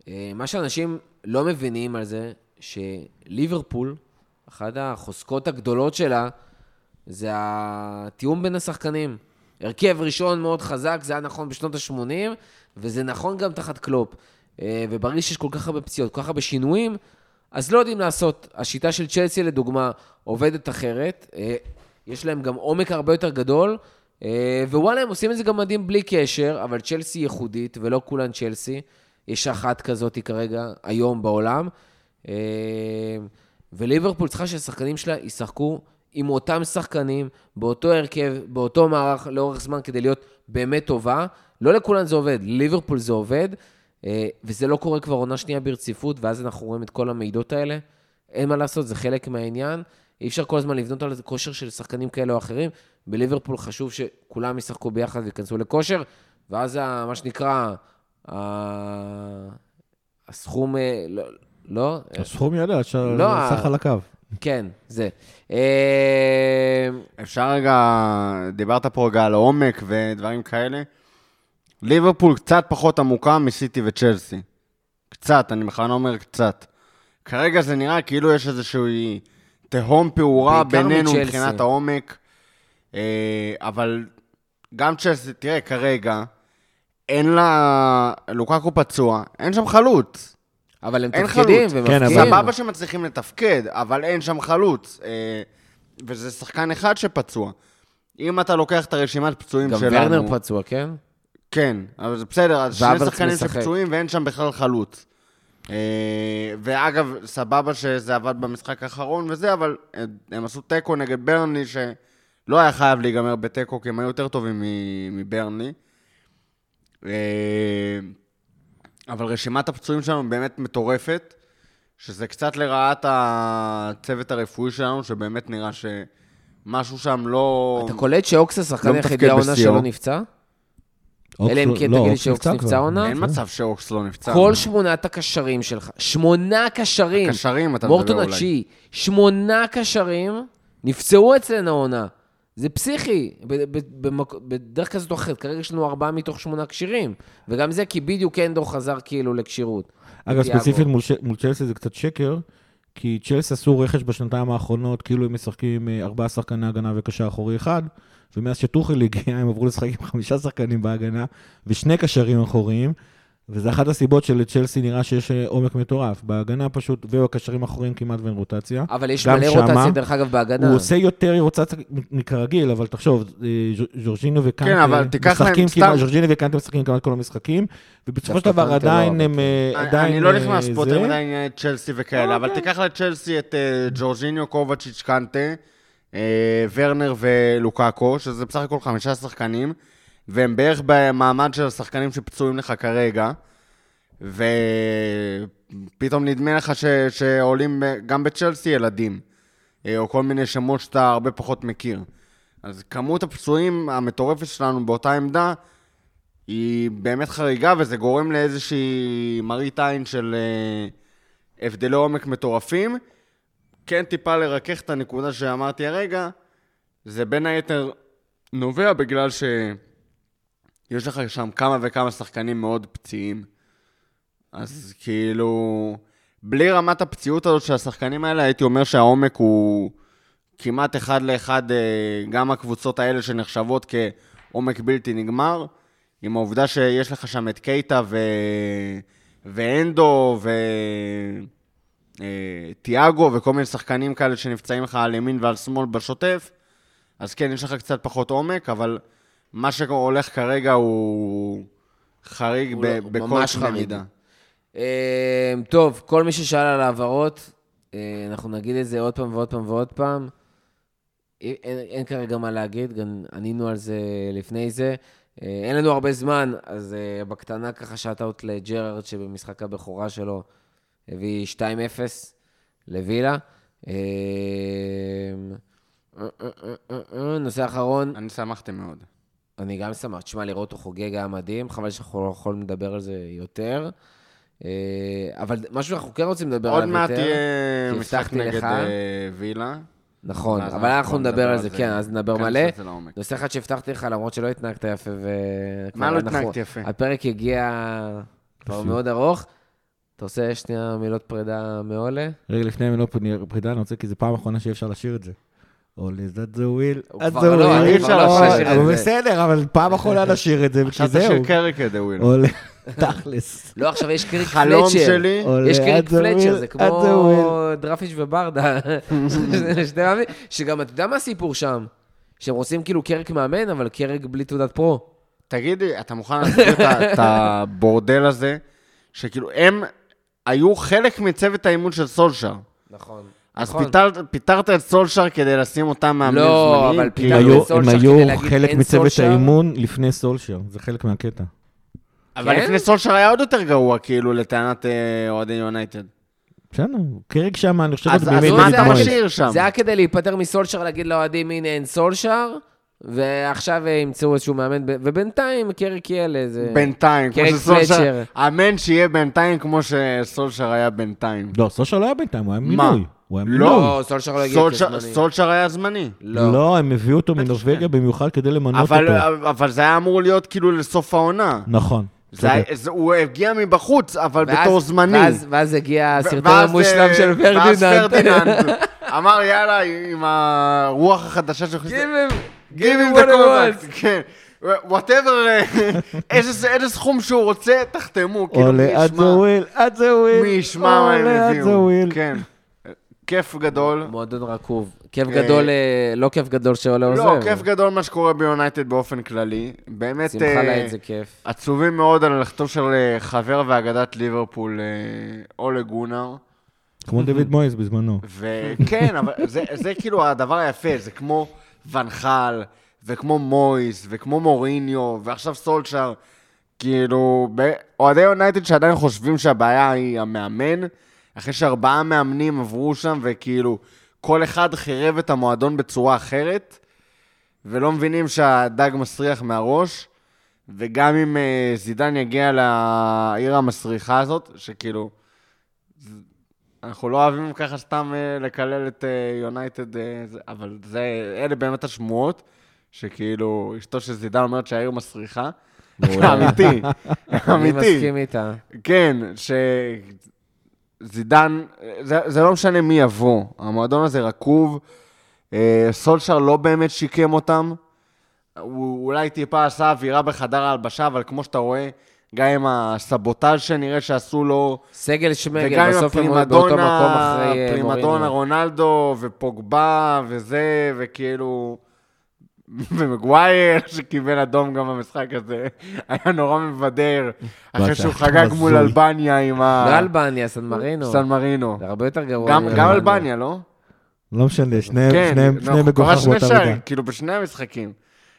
אה, מה שאנשים לא מבינים על זה, שליברפול, אחת החוזקות הגדולות שלה, זה התיאום בין השחקנים. הרכב ראשון מאוד חזק, זה היה נכון בשנות ה-80, וזה נכון גם תחת קלופ. אה, וברגע שיש כל כך הרבה פציעות, כל כך הרבה שינויים, אז לא יודעים לעשות. השיטה של צ'לסי, לדוגמה, עובדת אחרת. אה, יש להם גם עומק הרבה יותר גדול, אה, ווואלה, הם עושים את זה גם מדהים בלי קשר, אבל צ'לסי ייחודית, ולא כולן צ'לסי. יש אחת כזאת כרגע, היום בעולם. אה, וליברפול צריכה שהשחקנים שלה ישחקו עם אותם שחקנים, באותו הרכב, באותו מערך, לאורך זמן, כדי להיות באמת טובה. לא לכולן זה עובד, ליברפול זה עובד, וזה לא קורה כבר עונה שנייה ברציפות, ואז אנחנו רואים את כל המידות האלה. אין מה לעשות, זה חלק מהעניין. אי אפשר כל הזמן לבנות על איזה כושר של שחקנים כאלה או אחרים. בליברפול חשוב שכולם ישחקו ביחד וייכנסו לכושר, ואז ה- מה שנקרא, ה- הסכום, אה, לא, לא, הסכום יעלה, עד לא, שהסך על הקו. כן, זה. אה, אפשר רגע, דיברת פה רגע על עומק ודברים כאלה. ליברפול קצת פחות עמוקה מסיטי וצ'לסי. קצת, אני בכלל לא אומר קצת. כרגע זה נראה כאילו יש איזושהי תהום פעורה בינינו מצ'לסי. מבחינת העומק. אה, אבל גם צ'לסי, תראה, כרגע, אין לה... לוקקו פצוע, אין שם חלוץ. אבל הם תפקידים חלוץ. כן, סבבה שמצליחים לתפקד, אבל אין שם חלוץ. אה, וזה שחקן אחד שפצוע. אם אתה לוקח את הרשימת פצועים גם שלנו... ורנר פצוע, כן? כן, אבל זה בסדר, אז שני שחקנים. שפצועים ואין שם בכלל חלוץ. אה, ואגב, סבבה שזה עבד במשחק האחרון וזה, אבל הם- עשו תיקו נגד ברנלי, שלא היה חייב להיגמר בתיקו, כי הם היו יותר טובים מ- מברנלי. אה, אבל רשימת הפצועים שלנו באמת מטורפת, שזה קצת לרעת הצוות הרפואי שלנו, שבאמת נראה שמשהו שם לא... אתה קולט שאוקס השחקן לא היחידי מתפקד העונה. שלא נפצע? אלא אם כן לא, תגיד לי אוקס שאוקס נפצע. עונה? אין מצב שאוקס לא נפצע. כל שמונת הקשרים שלך, שמונה קשרים, קשרים אתה מורטון מדבר אולי. התשיעי, שמונה קשרים נפצעו אצלנו העונה. זה פסיכי, ב- ב- במק- בדרך כזאת או אחרת. כרגע יש לנו ארבעה מתוך שמונה כשירים, וגם זה כי בדיוק אנדו חזר כאילו לכשירות. אגב. ספציפית מול, צ'לסי זה קצת שקר, כי צ'לסי עשו רכש בשנתיים האחרונות, כאילו הם משחקים אה, ארבעה שחקני הגנה וקשר אחורי אחד, ומאז שטוחל הגיע, הם עברו לשחק עם חמישה שחקנים בהגנה, ושני קשרים אחוריים, וזה אחת הסיבות שלצ'לסי נראה שיש אה, עומק מטורף. בהגנה פשוט, ובקשרים האחוריים כמעט ואין רוטציה. אבל יש מלא שמה, רוטציה, דרך אגב, בהגנה. הוא עושה יותר רוטציה מכרגיל, אבל תחשוב, אה, ז'ורג'ינו וקנטה כן, אבל תיקח להם משחקים סתם- כמעט, ז'ורג'ינו וקנטה משחקים כמעט כל המשחקים, ובסופו של דבר לא, עדיין הם... אה, אני- עדיין אני לא נכנס פה מדי ענייני צ'לסי וכאלה, אבל תיקח לצ'לסי את ג'ורג'יניו, קובצ'יץ', קנטה, ורנר ולוקאקו, שזה בסך הכל חמישה שחקנים, והם בערך במעמד של השחקנים שפצועים לך כרגע, ופתאום נדמה לך ש... שעולים גם בצ'לסי ילדים, אה, או כל מיני שמות שאתה הרבה פחות מכיר. אז כמות הפצועים המטורפת שלנו באותה עמדה, היא באמת חריגה, וזה גורם לאיזושהי מראית עין של אה, הבדלי עומק מטורפים. כן טיפה לרכך את הנקודה שאמרתי הרגע, זה בין היתר נובע בגלל שיש לך שם כמה וכמה שחקנים מאוד פציעים. אז כאילו, בלי רמת הפציעות הזאת של השחקנים האלה, הייתי אומר שהעומק הוא כמעט אחד לאחד, אה, גם הקבוצות האלה שנחשבות כעומק בלתי נגמר, עם העובדה שיש לך שם את קייטה ו... ואנדו וטיאגו וכל מיני שחקנים כאלה שנפצעים לך על ימין ועל שמאל בשוטף, אז כן, יש לך קצת פחות עומק, אבל מה שהולך כרגע הוא חריג הוא ב- לא- בכל קנה. מידה. אה, טוב, כל מי ששאל על העברות, אה, אנחנו נגיד את זה עוד פעם ועוד פעם ועוד פעם. אין, אין כרגע מה להגיד, גם ענינו על זה לפני זה. אה, אין לנו הרבה זמן, אז אה, בקטנה ככה שאט-אאוט לג'רארד, שבמשחק הבכורה שלו הביא 2-0 לווילה. אה, אה, אה, נושא אחרון, אני שמחתי מאוד. אני גם שמח. תשמע, לראות אותו חוגג היה מדהים, חבל שאנחנו לא יכולים לדבר על זה יותר. אבל משהו שאנחנו כן רוצים לדבר עוד עליו מעט יותר. יהיה כי משחק הבטחתי נגד וילה. נכון, אבל אנחנו נדבר על זה. כן, אז נדבר ניכנס מלא. נושא אחד שהבטחתי לך, למרות שלא התנהגת יפה, ו... מה לא התנהגתי יפה? הפרק הגיע כבר. מאוד ארוך. אתה עושה שנייה מילות פרידה מעולה? רגע לפני מילות פרידה, אני רוצה, כי זו פעם אחרונה שאי אפשר לשיר את זה. All is that the will, הוא at כבר the לא, will. אי אפשר אבל- לשיר את זה. בסדר, אבל פעם אחרונה [LAUGHS] לשיר את זה, כי עכשיו זהו. תשאיר קרי כדי וויל. עולה, תכלס. לא, עכשיו יש קריק חלום פלצ'ר. שלי, עולה יש קריק פלצ'ר, will, זה כמו דרפיש וברדה. [LAUGHS] שגם, אתה יודע מה הסיפור שם? שהם רוצים כאילו קרק מאמן, אבל קרק בלי תעודת פרו. תגידי, אתה מוכן להסביר את [LAUGHS] הבורדל הזה? שכאילו, הם היו חלק מצוות האימון של סולשר. נכון. אז נכון. פיטרת- פיטרת את סולשר כדי לשים אותם מאמנים לא, זמניים? אבל כאילו- הם פיטרת היו- את סולשר הם כדי היו להגיד, חלק אין מצוות סולשר? האימון לפני סולשר, זה חלק מהקטע. אבל כן? לפני סולשר היה עוד יותר גרוע, כאילו, לטענת אה, אוהדי יונייטד. בסדר, קרק שם, אני חושב, אז- עוד אז מה אתה. משאיר שם? זה היה כדי להיפטר מסולשר, להגיד לאוהדים, הנה אין סולשר, ועכשיו אה, ימצאו איזשהו מאמן, ובינתיים קרק יהיה לאיזה... בינתיים, כמו קרק שסולשר... אמן שיהיה בינתיים כמו שסולשר היה בינתיים. לא, סולשר לא היה בינתיים, הוא היה מה? מינוי. הוא היה לא. מינוי. לא, סולשר לא הגיע כזמני. סולשר היה זמני. לא. לא, הם הביאו אותו מנורווגיה במיוחד כדי למנות אבל, אותו. אבל זה היה אמור להיות כאילו לסוף העונה. נכון. זה. זה, הוא הגיע מבחוץ, אבל ואז- בתור זמני. ואז- ואז הגיע הסרטון ואז, המושלם אה, של ואז פרדיננד. פרדיננד אמר, יאללה, עם הרוח החדשה של Give him, the he contract. כן. whatever, אה, איזה איזה סכום שהוא רוצה, תחתמו. כאילו, מי אולה at ישמע? the wheel, at the wheel. מי ישמע מה הם הביאו. כן. כיף גדול. מועדון רקוב. כיף אה, גדול, אה, לא כיף גדול שאולה עוזב. לא, כיף גדול מה שקורה ביונייטד באופן כללי. באמת שמחה לאיד זה כיף. עצובים מאוד על לכתו של חבר ואגדת ליברפול, אולה גונר. כמו דויד [LAUGHS] מויס בזמנו. וכן, אבל זה, זה כאילו הדבר היפה, זה כמו ונחל, וכמו מויס, וכמו מוריניו, ועכשיו סולצ'אר. כאילו, אוהדי יונייטד שעדיין חושבים שהבעיה היא המאמן, אחרי שארבעה מאמנים עברו שם, וכאילו, כל אחד חירב את המועדון בצורה אחרת, ולא מבינים שהדג מסריח מהראש, וגם אם אה, זידן יגיע לעיר המסריחה הזאת, שכאילו, אנחנו לא אוהבים ככה סתם אה, לקלל את אה, יונייטד, אה, זה- אבל זה, אלה באמת השמועות, שכאילו, אשתו של זידן אומרת שהעיר מסריחה. [LAUGHS] אמיתי, [LAUGHS] אני אמיתי. מסכים איתה. כן, שזידן, זה, זה לא משנה מי יבוא, המועדון הזה רקוב, אה, סולשר לא באמת שיקם אותם, הוא אולי טיפה עשה אווירה בחדר ההלבשה, אבל כמו שאתה רואה, גם עם הסבוטאז' שנראה שעשו לו, סגל וגם שמגל, עם בסוף הם באותו מקום הפרימדונה, אחרי אה, פרימדונה מוריניו. רונלדו ופוגבה וזה, וכאילו... [LAUGHS] ומגווייר, שקיבל אדום גם במשחק הזה, [LAUGHS] היה נורא מבדר, אחרי שהוא חגג. מול אלבניה עם ה... לא אלבניה, סן מרינו. סן מרינו. זה הרבה יותר גרוע. גם אלבניה, לא? לא משנה, שניהם כן, לא, קרא מגוחך שני באותה שערים. כאילו בשני המשחקים.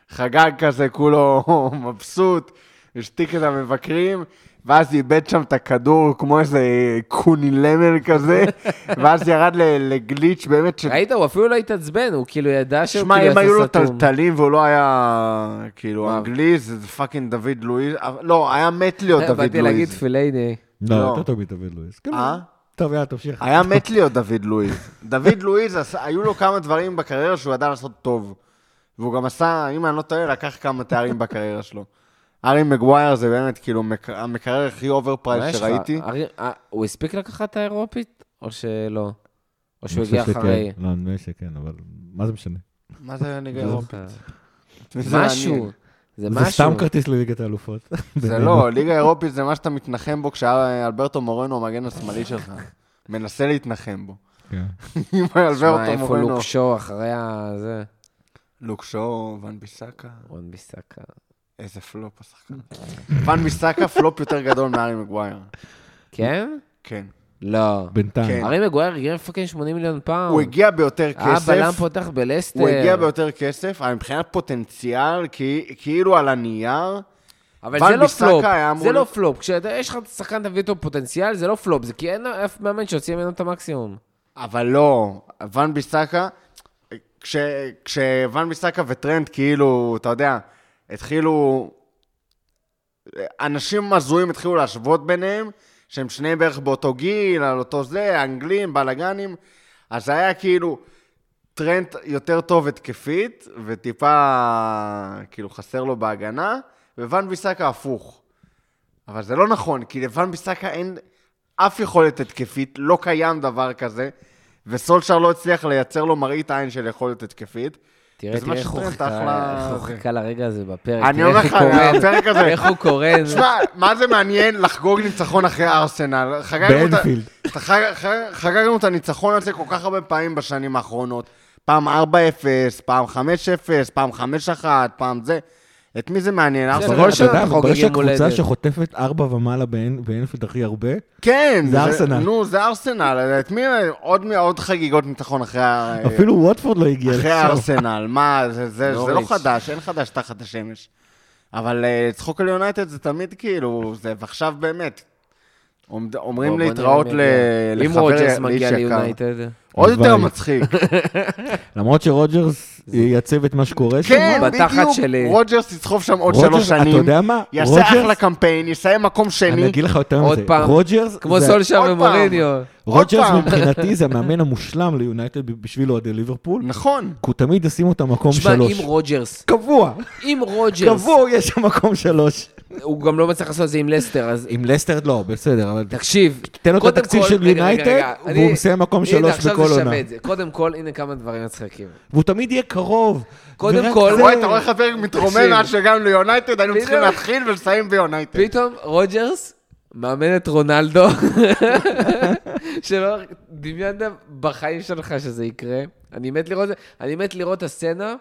חגג כזה, כולו [LAUGHS] מבסוט, השתיק את המבקרים, ואז איבד שם את הכדור כמו איזה קונילמר כזה, [LAUGHS] ואז ירד ל- לגליץ' באמת ש... ראית, הוא אפילו לא התעצבן, הוא כאילו ידע שהוא שמע, כאילו אם היו לו עשה סתום. טלטלים והוא לא היה, כאילו. אנגלי, זה פאקינג דוד לואיז, לא, היה מת להיות דוד באתי להגיד לואיז. פילייני. לא, לא. יותר טוב מדוד לואיס. כן, אה? טוב, יאללה, תמשיך. היה מת להיות דוד לואיז. דוד לואיז, עשה- היו לו כמה דברים בקריירה שהוא ידע לעשות טוב. והוא גם עשה, אם אני לא טועה, לקח כמה תארים בקריירה שלו. ארי מגווייר זה באמת כאילו מק- המקרר הכי אובר מה פרייס יש לך? שראיתי. ארי- אה, הוא הספיק לקחת את האירופית? או שלא? או שהוא אני הגיע שכן. אחרי? לא, נדמה לי שכן, אבל מה זה משנה? מה זה ליגה אירופית? זוכר. זה משהו. זה זה משהו. סתם כרטיס לליגת האלופות. זה [LAUGHS] לא, ליגה [LAUGHS] אירופית זה מה שאתה מתנחם בו כשהיה אלברטו מורנו המגן השמאלי שלך. מנסה להתנחם בו. כן. [LAUGHS] אם אלברטו איפה מורנו... לוק שואו אחרי ה... זה? לוק שואו, ון ביסאקה, רון ביסאקה. איזה פלופ השחקן. ון ביסאקה פלופ יותר גדול מארי מגווייר. כן? כן. לא. בינתיים. כן. הארי מגווייר הגיע ל fucking 80 מיליון פעם. הוא הגיע ביותר כסף. בלם פותח בלסטר. הוא הגיע ביותר כסף, אבל מבחינת פוטנציאל, כי- כאילו על הנייר, אבל זה לא פלופ, זה לא פלופ. כשיש לך שחקן תביא אותו פוטנציאל, זה לא פלופ, זה כי אין אף מאמן שיוציא ממנו את המקסימום. אבל לא, ון ביסאקה, כש, כשוון ביסאקה וטרנד כאילו, אתה יודע, התחילו, אנשים הזויים התחילו להשוות ביניהם, שהם שניהם בערך באותו גיל, על אותו זה, אנגלים, בלאגנים, אז זה היה כאילו טרנד יותר טוב התקפית, וטיפה כאילו חסר לו בהגנה, וואן ביסאקה הפוך. אבל זה לא נכון, כי לוואן ביסאקה אין אף יכולת התקפית, לא קיים דבר כזה, וסולשר לא הצליח לייצר לו מראית עין של יכולת התקפית. תראה, תראה איך הוא חיכה לרגע הזה בפרק. אני אומר לך, הפרק הזה, איך הוא קורן. תשמע, מה זה מעניין לחגוג ניצחון אחרי ארסנל? באנפילד. חג- חג- חגגנו את הניצחון הזה כל כך הרבה פעמים בשנים האחרונות. פעם 4-0, פעם 5-0, פעם 5-1, פעם זה. את מי זה מעניין? ארסנל? כל אתה יודע, מתברר חוגגים שהקבוצה הולדת. שחוטפת ארבע ומעלה באנ- באנפילד הכי הרבה, כן, זה ארסנל. נו, זה ארסנל. את מי, עוד עוד חגיגות ניצחון אחרי ה- אפילו ווטפורד לא הגיע אחרי לשם. הארסנל. מה, זה- זה זה לא. חדש, אין חדש תחת השמש. אבל אה, צחוק על יונייטד זה תמיד כאילו, זה, ועכשיו באמת. אומרים להתראות נראה ל- מי יגיע. אם לחבר רוג'רס מגיע יקר. ליונייטד. עוד יותר. מצחיק. [LAUGHS] למרות שרוג'רס ייצב את מה שקורה שם. כן, בתחת בדיוק. רוג'רס יסחוב שם עוד שלוש אתה שנים. יודע מה? יעשה אחלה קמפיין, יסיים מקום אני שני. אגיד לך יותר עוד מזה. פעם. רוג'רס, כמו סולשר עוד ומוריניו. עוד רוג'רס. מבחינתי [LAUGHS] זה המאמן המושלם ליונייטד בשביל אוהדי ליברפול. נכון. כי הוא תמיד ישים אותם מקום תשמע, שלוש. אם רוג'רס, קבוע, אם רוג'רס, קבוע יש שם מקום שלוש. הוא גם לא מצליח לעשות את זה עם לסטר, אז עם לסטר לא, בסדר, אבל תקשיב. תן לו את התקציב של יונייטד, והוא מסיים מקום שלוש בכל זה עונה. קודם כל, הנה כמה דברים מצחיקים. והוא תמיד יהיה קרוב. קודם כל- זה- אתה רואה, אתה רואה איך הפרק מתרומם. עד שהגענו ליונייטד, היינו צריכים. להתחיל ולסיים ביונייטד. פתאום רוג'רס מאמן את רונלדו, [LAUGHS] שלא דמיינת בחיים שלך שזה יקרה. אני מת לראות, אני מת לראות את הסצנה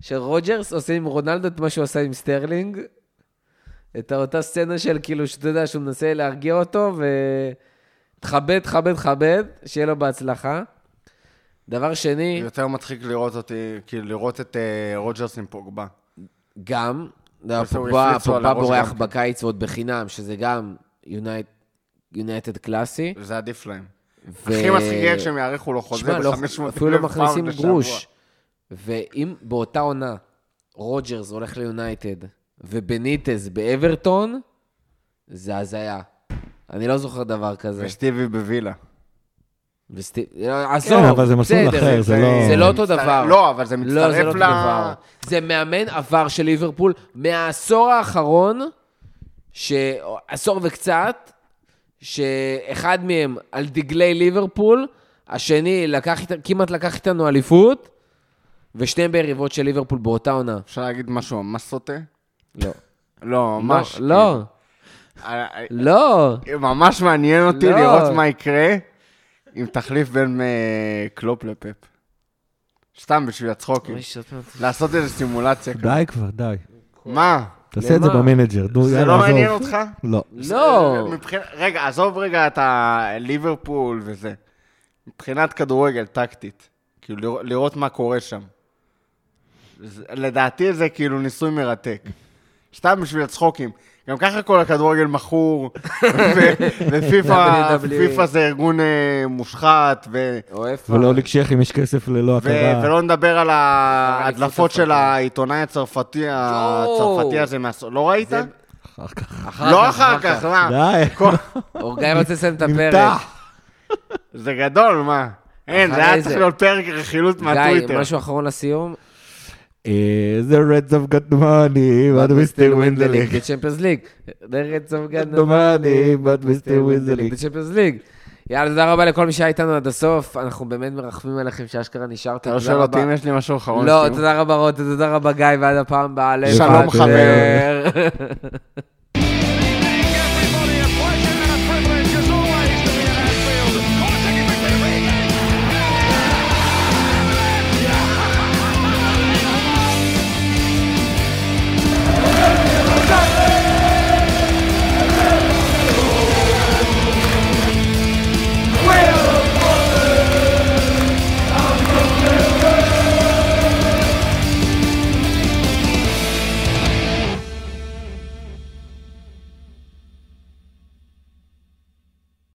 של רוג'רס עושה עם רונלדו את מה שהוא עשה עם סטרלינג. את אותה סצנה של כאילו, שאתה יודע, שהוא מנסה להרגיע אותו, ו... תכבד, תכבד, תכבד, שיהיה לו בהצלחה. דבר שני, יותר מצחיק לראות אותי, כאילו לראות את אה, רוג'רס עם פוגבה. גם, פוגבה פוגבה בורח גם. בקיץ ועוד בחינם, שזה גם יונייטד קלאסי. זה עדיף להם. ו- הכי מצחיק יהיה כשהם יאריכו לו חוזה לא- ב-500 אפילו לא אלף מכניסים פאונד לשבוע. גרוש. ואם באותה עונה רוג'רס הולך ליונייטד ובניטז באברטון, זה הזיה. אני לא זוכר דבר כזה. וסטיבי בווילה. וסט... עזוב, כן, אבל זה מסלול אחר, זה לא... זה לא אותו דבר. לא, אבל זה לא, זה מצטרף לא אותו ל... דבר. זה מאמן עבר של ליברפול מהעשור האחרון, ש... עשור וקצת, שאחד מהם על דגלי ליברפול, השני לקח, כמעט לקח איתנו אליפות, ושניהם ביריבות של ליברפול באותה עונה. אפשר להגיד משהו ממש סוטה? לא. לא, ממש. לא, לא, כאילו. אה, לא. אה, ממש מעניין אותי לא. לראות מה יקרה אם תחליף בין אה, קלופ לפפ. סתם בשביל הצחוקים. שאת- לעשות איזו סימולציה. כזאת. די כבר, די. מה? תעשה את זה? ב manager, נו, זה יאללה, לא עזוב. מעניין אותך? לא. לא. רגע, עזוב רגע את הליברפול וזה. מבחינת כדורגל, טקטית. כאילו, לראות- לראות מה קורה שם. זה- לדעתי זה כאילו ניסוי מרתק. סתם בשביל הצחוקים. גם ככה כל הכדורגל מכור, [LAUGHS] ופיפ"א. פיפ"א זה ארגון אה, מושחת, ו-? ולא לקשך אם יש כסף ללא הכרה. ולא נדבר על ההדלפות של. העיתונאי הצרפתי, הצרפתי הזה, לא ראית? אחר כך. לא אחר כך, מה? די. אורגאי רוצה לסיים את הפרק. זה גדול, מה? אין, זה היה צריך להיות פרק רכילות גיא, מהטוויטר. משהו אחרון לסיום? אה, The Reds have got the money, but we still win the league. The Champions League. The Reds have got the money, but we still win the league. The Champions League. יאללה, תודה רבה לכל מי שהיה איתנו עד הסוף. אנחנו באמת מרחמים עליכם שאשכרה נשארתם. אתה לא תודה שואל אותי רבה. אם יש לי משהו אחרון. לא? תודה רבה רותם, תודה רבה גיא, ועד הפעם הבאה. שלום, לבטר.